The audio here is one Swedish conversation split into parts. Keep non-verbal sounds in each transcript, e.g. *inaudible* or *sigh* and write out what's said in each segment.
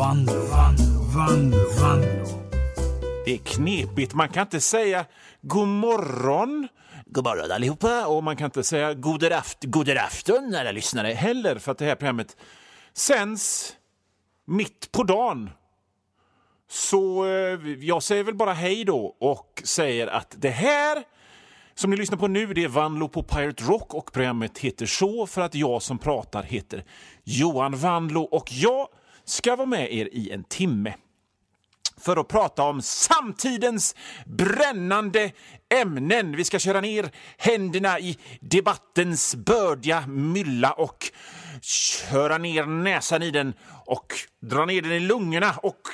Vanlo, Vanlo, Vanlo, Vanlo. Det är knepigt. Man kan inte säga god morgon, god morgon allihopa, och man kan inte säga god afton, afton alla lyssnare heller, för att det här programmet sänds mitt på dagen. Så eh, jag säger väl bara hej då och säger att det här som ni lyssnar på nu det är Vanlo på Pirate Rock och programmet heter så för att jag som pratar heter Johan Vanlo och jag ska vara med er i en timme för att prata om samtidens brännande ämnen. Vi ska köra ner händerna i debattens bördiga mylla och köra ner näsan i den och dra ner den i lungorna. Och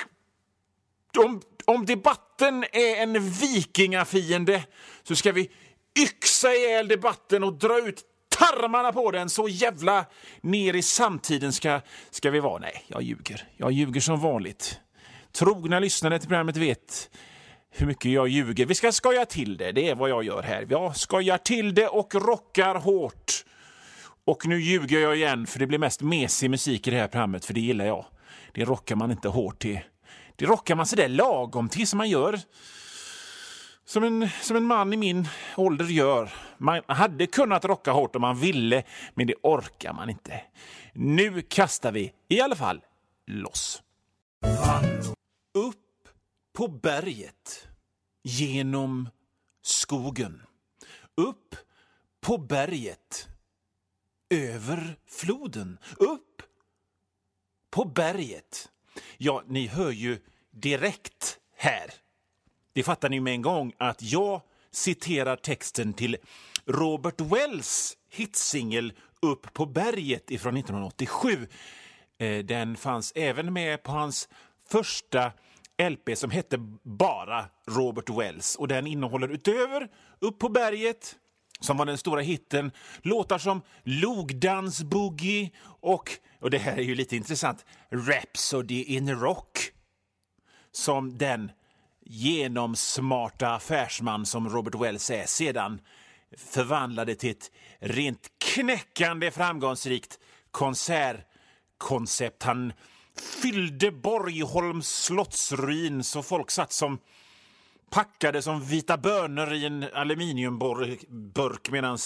om, om debatten är en vikingafiende så ska vi yxa ihjäl debatten och dra ut tarmarna på den. Så jävla ner i samtiden ska, ska vi vara. Nej, jag ljuger. Jag ljuger som vanligt. Trogna lyssnare till programmet vet hur mycket jag ljuger. Vi ska skoja till det, det är vad jag gör här. Jag skojar till det och rockar hårt. Och nu ljuger jag igen, för det blir mest mesig musik i det här programmet, för det gillar jag. Det rockar man inte hårt till. Det rockar man sådär lagom till, som man gör som en, som en man i min ålder gör. Man hade kunnat rocka hårt om man ville, men det orkar man inte. Nu kastar vi i alla fall loss. Upp på berget, genom skogen. Upp på berget, över floden. Upp på berget. Ja, ni hör ju direkt här. Det fattar ni med en gång att jag citerar texten till Robert Wells hitsingel Upp på berget ifrån 1987. Eh, den fanns även med på hans första LP som hette bara Robert Wells. Och Den innehåller utöver Upp på berget som var den stora hitten, låtar som Logdans Boogie och, och det här är ju lite intressant, Rhapsody in Rock som den genomsmarta affärsman som Robert Wells är sedan förvandlade till ett rent knäckande framgångsrikt konsertkoncept. Han fyllde Borgholms slottsruin så folk satt som packade som vita bönor i en aluminiumburk medan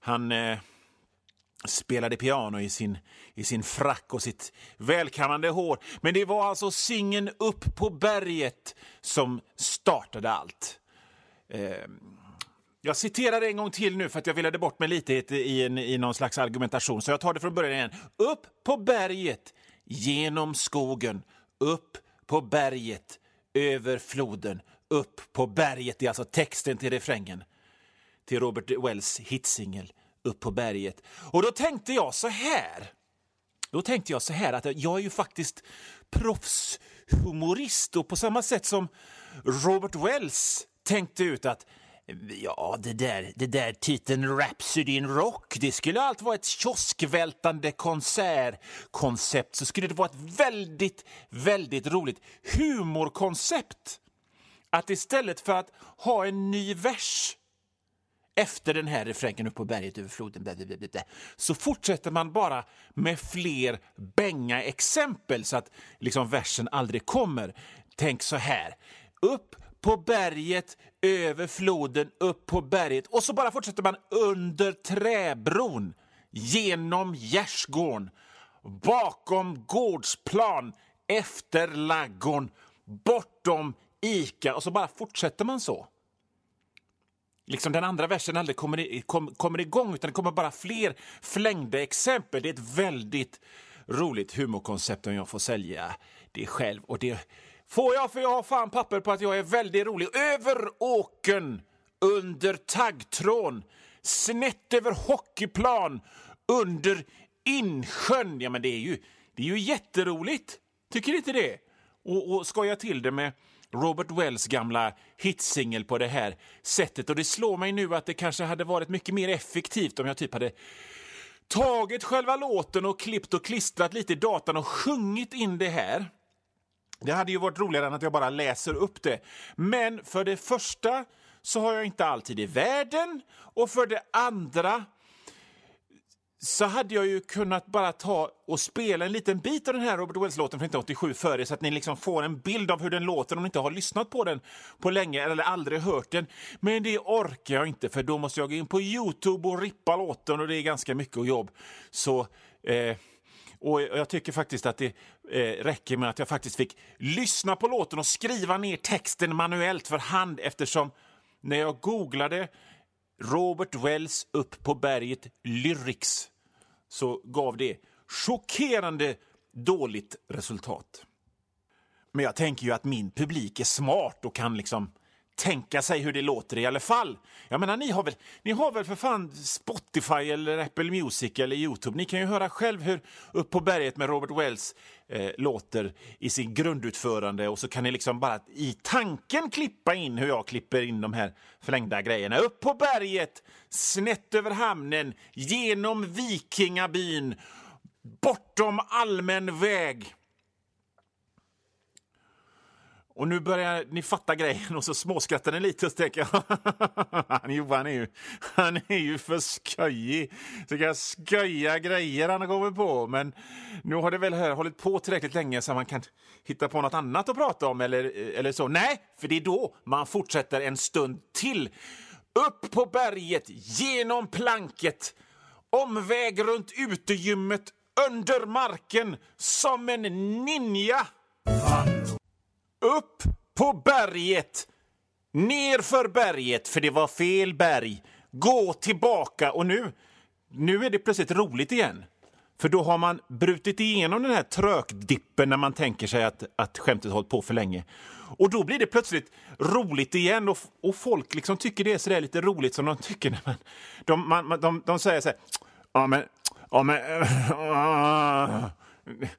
han eh, spelade piano i sin, i sin frack och sitt välkammande hår. Men det var alltså singen Upp på berget som startade allt. Eh, jag citerar en gång till nu för att jag villade bort mig lite i, en, i någon slags argumentation, så jag tar det från början igen. Upp på berget, genom skogen, upp på berget, över floden, upp på berget. Det är alltså texten till refrängen till Robert Wells hitsingel upp på berget. Och då tänkte jag så här. Då tänkte jag så här att jag är ju faktiskt proffshumorist och på samma sätt som Robert Wells tänkte ut att Ja, det där, det där titeln Rhapsody in Rock, det skulle allt vara ett kioskvältande konsertkoncept. Så skulle det vara ett väldigt, väldigt roligt humorkoncept. Att istället för att ha en ny vers efter den här refrängen upp på berget över floden bla, bla, bla, så fortsätter man bara med fler bänga exempel så att liksom versen aldrig kommer. Tänk så här. Upp på berget, över floden, upp på berget och så bara fortsätter man under träbron, genom gärdsgården, bakom gårdsplan, efter laggården, bortom Ica och så bara fortsätter man så. Liksom den andra versen aldrig kommer, i, kom, kommer igång utan det kommer bara fler flängda exempel. Det är ett väldigt roligt humorkoncept om jag får sälja det själv. Och det får jag för jag har fan papper på att jag är väldigt rolig. Över åken, under taggtrån, snett över hockeyplan, under insjön. Ja, men det är ju, det är ju jätteroligt. Tycker ni inte det? Och, och skoja till det med Robert Wells gamla hitsingel på det här sättet. Och det slår mig nu att det kanske hade varit mycket mer effektivt om jag typ hade tagit själva låten och klippt och klistrat lite i datan och sjungit in det här. Det hade ju varit roligare än att jag bara läser upp det. Men för det första så har jag inte alltid i världen och för det andra så hade jag ju kunnat bara ta och spela en liten bit av den här Robert Wells-låten från 1987 för er så att ni liksom får en bild av hur den låter om ni inte har lyssnat på den på länge eller aldrig hört den. Men det orkar jag inte för då måste jag gå in på Youtube och rippa låten och det är ganska mycket jobb. Så... Eh, och jag tycker faktiskt att det eh, räcker med att jag faktiskt fick lyssna på låten och skriva ner texten manuellt för hand eftersom när jag googlade Robert Wells upp på berget Lyrics så gav det chockerande dåligt resultat. Men jag tänker ju att min publik är smart och kan liksom tänka sig hur det låter i alla fall. Jag menar, ni har väl, ni har väl för fan Spotify eller Apple Music eller Youtube. Ni kan ju höra själv hur Upp på berget med Robert Wells eh, låter i sin grundutförande och så kan ni liksom bara i tanken klippa in hur jag klipper in de här förlängda grejerna. Upp på berget, snett över hamnen, genom vikingabyn, bortom allmän väg. Och nu börjar ni fatta grejen och så småskrattar ni lite och så tänker jag *laughs* han, Johan är ju, han är ju för skojig. Vilka skojiga grejer han har kommit på. Men nu har det väl här hållit på tillräckligt länge så man kan hitta på något annat att prata om eller, eller så. Nej, för det är då man fortsätter en stund till. Upp på berget, genom planket, omväg runt utegymmet, under marken, som en ninja. Upp på berget, ner för berget, för det var fel berg. Gå tillbaka och nu, nu är det plötsligt roligt igen. För då har man brutit igenom den här trökdippen när man tänker sig att, att skämtet hållit på för länge. Och då blir det plötsligt roligt igen och, och folk liksom tycker det är så lite roligt som de tycker när man... De, man, de, de säger så här... Ja, men... Ja, men... *laughs*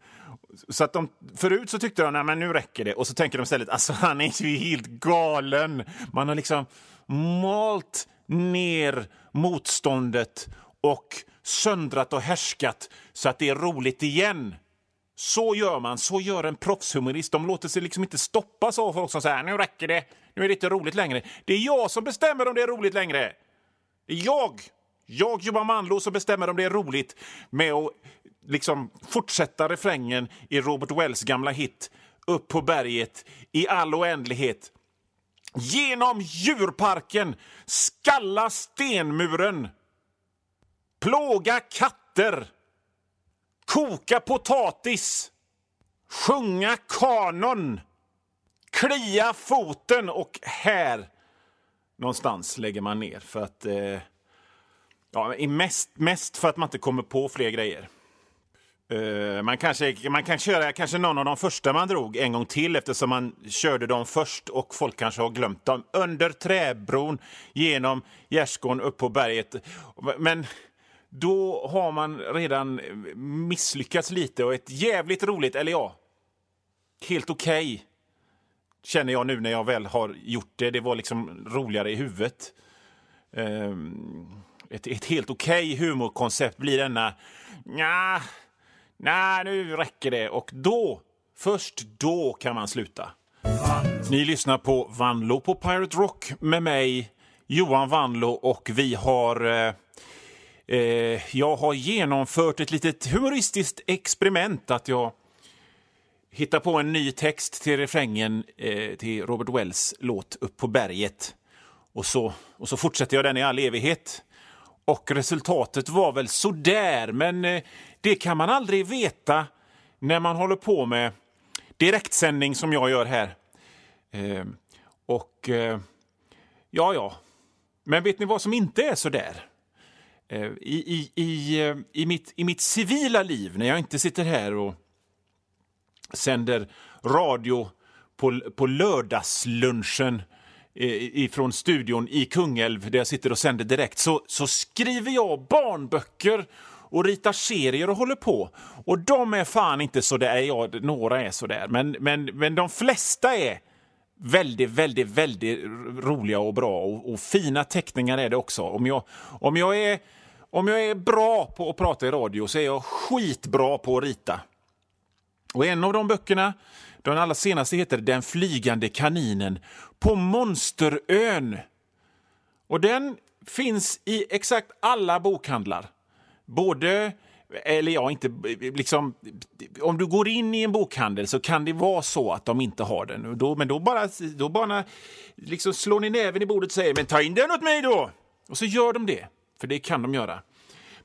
så att de, förut så tyckte de att nu räcker det och så tänker de istället alltså han är ju helt galen. Man har liksom malt ner motståndet och söndrat och härskat så att det är roligt igen. Så gör man, så gör en proffshumorist. De låter sig liksom inte stoppas av folk som säger nu räcker det, nu är det inte roligt längre. Det är jag som bestämmer om det är roligt längre. Det är jag, jag Johan Manlo, som bestämmer om det är roligt med att liksom fortsätta refrängen i Robert Wells gamla hit Upp på berget i all oändlighet. Genom djurparken, skalla stenmuren, plåga katter, koka potatis, sjunga kanon, klia foten och här. Någonstans lägger man ner för att eh, ja, mest, mest för att man inte kommer på fler grejer. Uh, man, kanske, man kan köra kanske någon av de första man drog en gång till eftersom man körde dem först och folk kanske har glömt dem. Under träbron, genom gärdsgården, upp på berget. Men då har man redan misslyckats lite och ett jävligt roligt, eller ja, helt okej okay, känner jag nu när jag väl har gjort det. Det var liksom roligare i huvudet. Uh, ett, ett helt okej okay humorkoncept blir denna... Nja, Nej, nu räcker det. Och då, först då kan man sluta. Ni lyssnar på Vanlo på Pirate Rock med mig, Johan Vanlo, och vi har... Eh, eh, jag har genomfört ett litet humoristiskt experiment. Att jag hittar på en ny text till refrängen eh, till Robert Wells låt Upp på berget. Och så, och så fortsätter jag den i all evighet. Och resultatet var väl sådär, men eh, det kan man aldrig veta när man håller på med direktsändning som jag gör här. Ehm, och eh, ja, ja. Men vet ni vad som inte är sådär? Ehm, I, i, i, eh, i, mitt, I mitt civila liv, när jag inte sitter här och sänder radio på, på lördagslunchen ifrån studion i Kungälv där jag sitter och sänder direkt så, så skriver jag barnböcker och ritar serier och håller på. Och de är fan inte så där, ja, några är så där, men, men, men de flesta är väldigt, väldigt, väldigt roliga och bra och, och, fina teckningar är det också. Om jag, om, jag är, om jag är bra på att prata i radio så är jag skitbra på att rita. Och en av de böckerna, den allra senaste, heter Den flygande kaninen på Monsterön. Och den finns i exakt alla bokhandlar. både eller ja, inte liksom... Om du går in i en bokhandel så kan det vara så att de inte har den. Då, men då bara, då bara liksom slår ni näven i bordet och säger men ta in den åt mig då! Och så gör de det, för det kan de göra.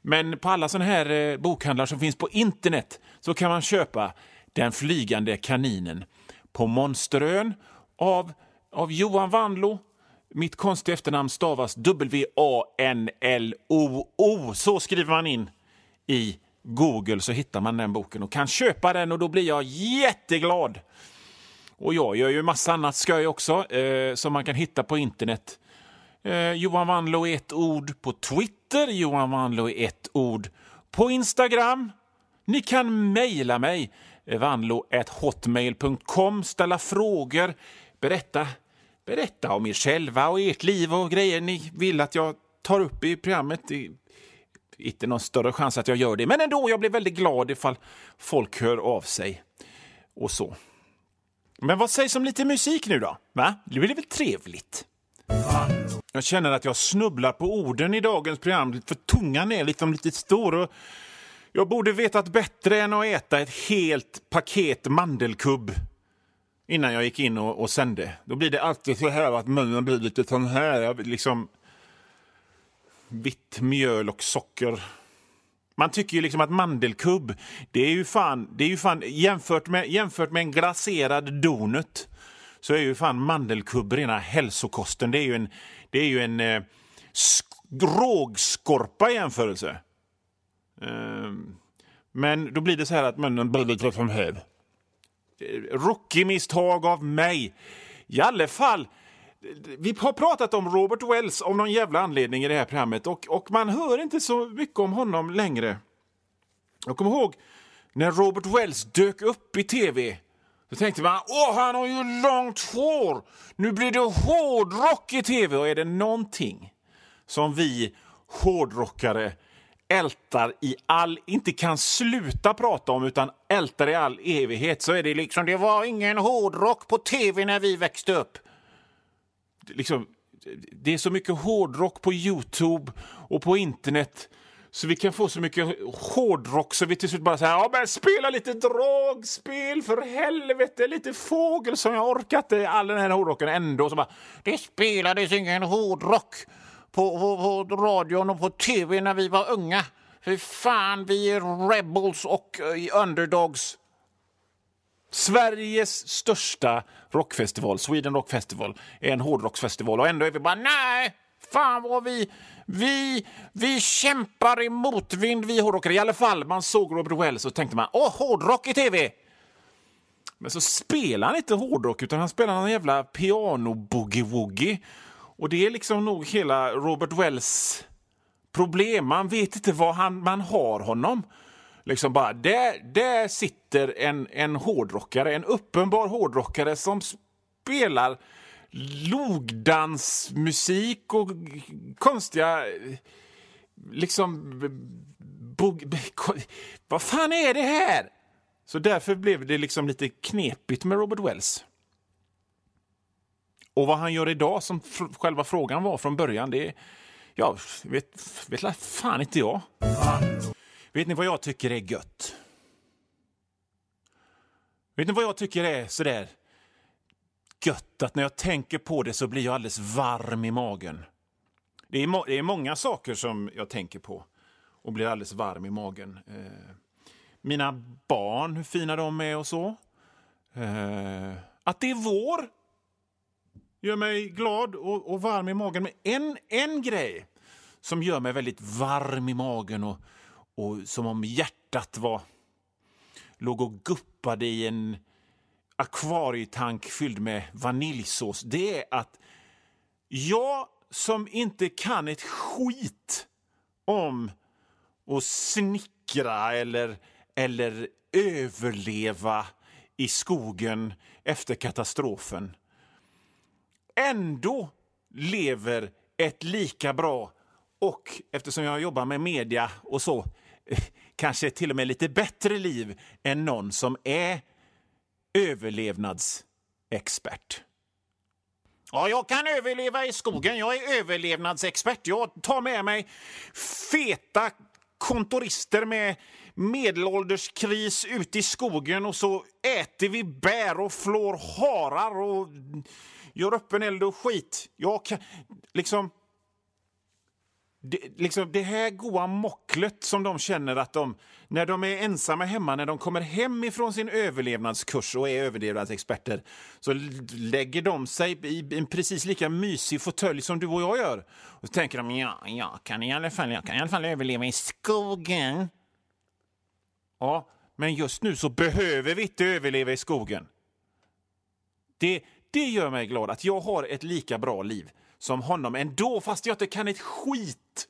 Men på alla sådana här eh, bokhandlar som finns på internet så kan man köpa den flygande kaninen på Monsterön av, av Johan Wanlo. Mitt konstiga efternamn stavas W-A-N-L-O-O. Så skriver man in i Google så hittar man den boken och kan köpa den och då blir jag jätteglad. Och jag gör ju massa annat skoj också eh, som man kan hitta på internet. Eh, Johan Wanlo är ett ord på Twitter, Johan Wanlo är ett ord på Instagram. Ni kan mejla mig, vanlo.hotmail.com, ställa frågor, berätta, berätta om er själva och ert liv och grejer ni vill att jag tar upp i programmet Det inte någon större chans att jag gör det, men ändå, jag blir väldigt glad ifall folk hör av sig och så. Men vad sägs om lite musik nu då? Va? Det blir väl trevligt? Jag känner att jag snubblar på orden i dagens program, för tungan är liksom lite stor. Och jag borde vetat bättre än att äta ett helt paket mandelkubb innan jag gick in och, och sände. Då blir det alltid så här att munnen blir lite sån här. Liksom vitt mjöl och socker. Man tycker ju liksom att mandelkubb, det är ju fan, det är ju fan jämfört med, jämfört med en glaserad donut så är ju fan mandelkubb rena hälsokosten. Det är ju en, det är ju en eh, rågskorpa i jämförelse. Ehm, men då blir det så här att munnen blir lite som höv. Eh, Rookie-misstag av mig. I alla fall, vi har pratat om Robert Wells av någon jävla anledning i det här programmet och, och man hör inte så mycket om honom längre. Jag kommer ihåg när Robert Wells dök upp i tv. Då tänkte man åh, han har ju långt hår. Nu blir det hårdrock i tv. Och är det någonting som vi hårdrockare ältar i all, inte kan sluta prata om utan ältar i all evighet så är det liksom det var ingen hårdrock på tv när vi växte upp liksom, det är så mycket hårdrock på Youtube och på internet så vi kan få så mycket hårdrock så vi till slut bara säger ja, men spela lite dragspel för helvete, lite fågel som jag orkat all den här hårdrocken ändå. Så bara, det spelades ingen hårdrock på, på, på radion och på tv när vi var unga. Fy fan, vi är rebels och uh, underdogs. Sveriges största rockfestival, Sweden Rock Festival, är en hårdrocksfestival och ändå är vi bara nej, fan vad vi, vi, vi kämpar i motvind vi hårdrockare. I alla fall, man såg Robert Wells och tänkte man åh, hårdrock i tv! Men så spelar han inte hårdrock utan han spelar någon jävla piano-boogie-woogie. Och det är liksom nog hela Robert Wells problem. Man vet inte var han, man har honom. Liksom bara, där, där sitter en, en hårdrockare, en uppenbar hårdrockare som spelar logdansmusik och konstiga... Liksom... Vad fan är det här? Så därför blev det liksom lite knepigt med Robert Wells. Och vad han gör idag, som själva frågan var från början, det ja, vet, vet fan inte jag. Vet ni vad jag tycker är gött? Vet ni vad jag tycker är sådär gött? Att när jag tänker på det så blir jag alldeles varm i magen. Det är, det är många saker som jag tänker på och blir alldeles varm i magen. Eh, mina barn, hur fina de är och så. Eh, att det är vår gör mig glad och, och, varm i magen. Men en, en grej som gör mig väldigt varm i magen och, och som om hjärtat var låg och guppade i en akvarietank fylld med vaniljsås. Det är att jag som inte kan ett skit om att snickra eller, eller överleva i skogen efter katastrofen ändå lever ett lika bra och eftersom jag jobbar med media och så eh, kanske till och med lite bättre liv än någon som är överlevnadsexpert. Ja, jag kan överleva i skogen. Jag är överlevnadsexpert. Jag tar med mig feta kontorister med medelålderskris ut i skogen och så äter vi bär och flår harar och gör öppen eld och skit. Jag kan, liksom, det, liksom, det här goa mocklet som de känner att de, när de är ensamma hemma, när de kommer hem ifrån sin överlevnadskurs och är överlevnadsexperter, så lägger de sig i en precis lika mysig fåtölj som du och jag gör. Och så tänker de, ja, jag kan i alla fall, jag kan i alla fall överleva i skogen. Ja, men just nu så behöver vi inte överleva i skogen. Det, det gör mig glad att jag har ett lika bra liv som honom ändå, fast jag inte kan ett skit.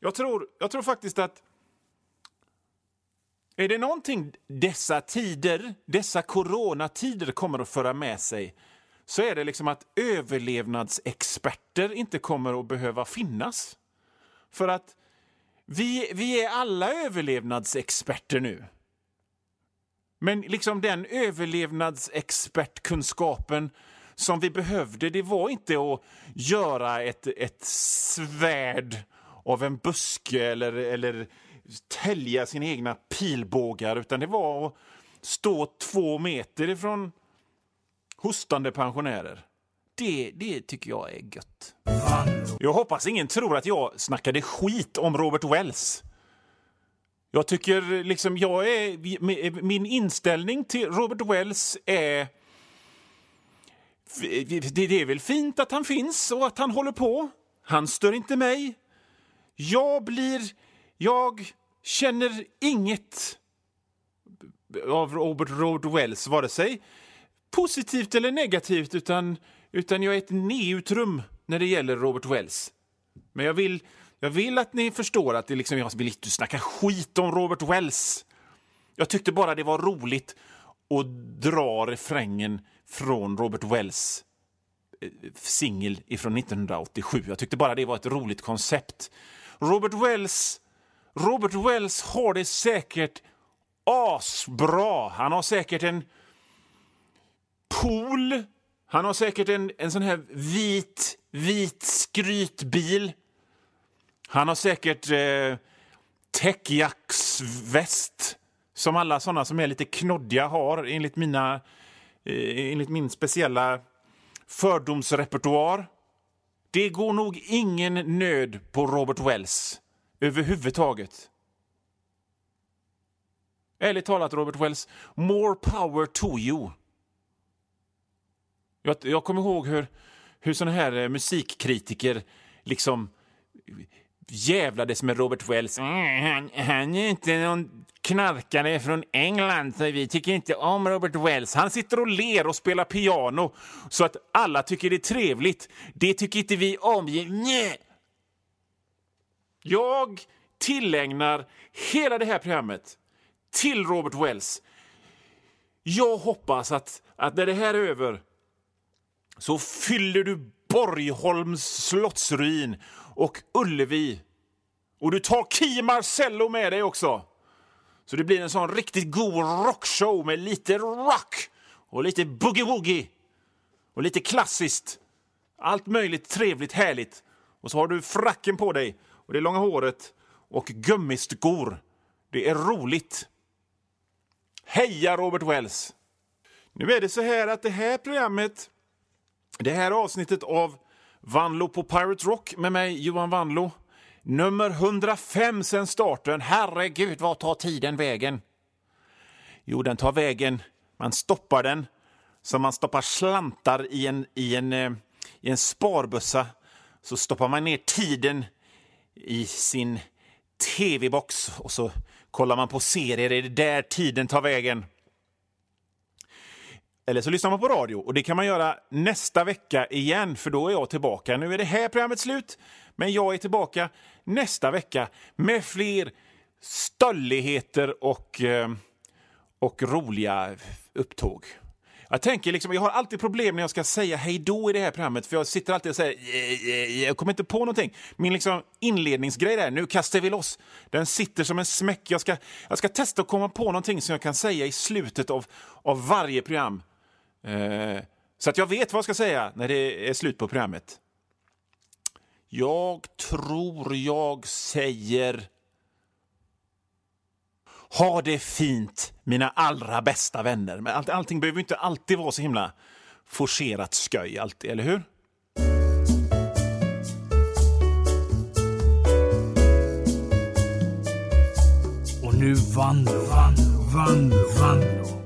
Jag tror, jag tror faktiskt att är det någonting dessa tider, dessa coronatider kommer att föra med sig så är det liksom att överlevnadsexperter inte kommer att behöva finnas. För att vi, vi är alla överlevnadsexperter nu. Men liksom den överlevnadsexpertkunskapen som vi behövde, det var inte att göra ett, ett svärd av en buske eller, eller tälja sina egna pilbågar, utan det var att stå två meter ifrån hostande pensionärer. Det, det tycker jag är gött. Jag hoppas ingen tror att jag snackade skit om Robert Wells. Jag tycker liksom, jag är, min inställning till Robert Wells är det är väl fint att han finns och att han håller på. Han stör inte mig. Jag blir... Jag känner inget av Robert Road Wells, vare sig positivt eller negativt, utan, utan jag är ett neutrum när det gäller Robert Wells. Men jag vill, jag vill att ni förstår att det liksom, jag vill inte snacka skit om Robert Wells. Jag tyckte bara det var roligt att dra refrängen från Robert Wells eh, singel från 1987. Jag tyckte bara det var ett roligt koncept. Robert Wells, Robert Wells har det säkert asbra. Han har säkert en pool. Han har säkert en, en sån här vit, vit skrytbil. Han har säkert eh, täckjacksväst som alla såna som är lite knoddiga har enligt mina Eh, enligt min speciella fördomsrepertoar. Det går nog ingen nöd på Robert Wells överhuvudtaget. Ärligt talat, Robert Wells, more power to you. Jag, jag kommer ihåg hur, hur såna här eh, musikkritiker liksom jävlades med Robert Wells. Mm, han, han är inte någon knarkare från England, så vi tycker inte om Robert Wells. Han sitter och ler och spelar piano så att alla tycker det är trevligt. Det tycker inte vi om. Nej. Jag tillägnar hela det här programmet till Robert Wells. Jag hoppas att, att när det här är över så fyller du Borgholms slottsruin och Ullevi. Och du tar Key Marcello med dig också. Så det blir en sån riktigt god rockshow med lite rock och lite boogie-woogie och lite klassiskt. Allt möjligt trevligt, härligt. Och så har du fracken på dig och det långa håret och gummiskor. Det är roligt. Heja Robert Wells! Nu är det så här att det här programmet, det här avsnittet av Vanlo på Pirate Rock med mig, Johan Vanlo, Nummer 105 sen starten. Herregud, vad tar tiden vägen? Jo, den tar vägen. Man stoppar den som man stoppar slantar i en, i en, eh, i en sparbössa. Så stoppar man ner tiden i sin tv-box och så kollar man på serier. Det är där tiden tar vägen. Eller så lyssnar man på radio och det kan man göra nästa vecka igen för då är jag tillbaka. Nu är det här programmet slut, men jag är tillbaka nästa vecka med fler stölligheter och, eh, och roliga upptåg. Jag tänker liksom, jag har alltid problem när jag ska säga hej då i det här programmet för jag sitter alltid och säger jag kommer inte på någonting. Min liksom inledningsgrej där, nu kastar vi loss, den sitter som en smäck. Jag ska, jag ska testa att komma på någonting som jag kan säga i slutet av, av varje program. Eh, så att jag vet vad jag ska säga när det är slut på programmet. Jag tror jag säger... Ha det fint, mina allra bästa vänner. Men all, allting behöver inte alltid vara så himla forcerat sköj, alltid, eller hur? Och nu Vanlo, Vanlo, Vanlo, Vanlo.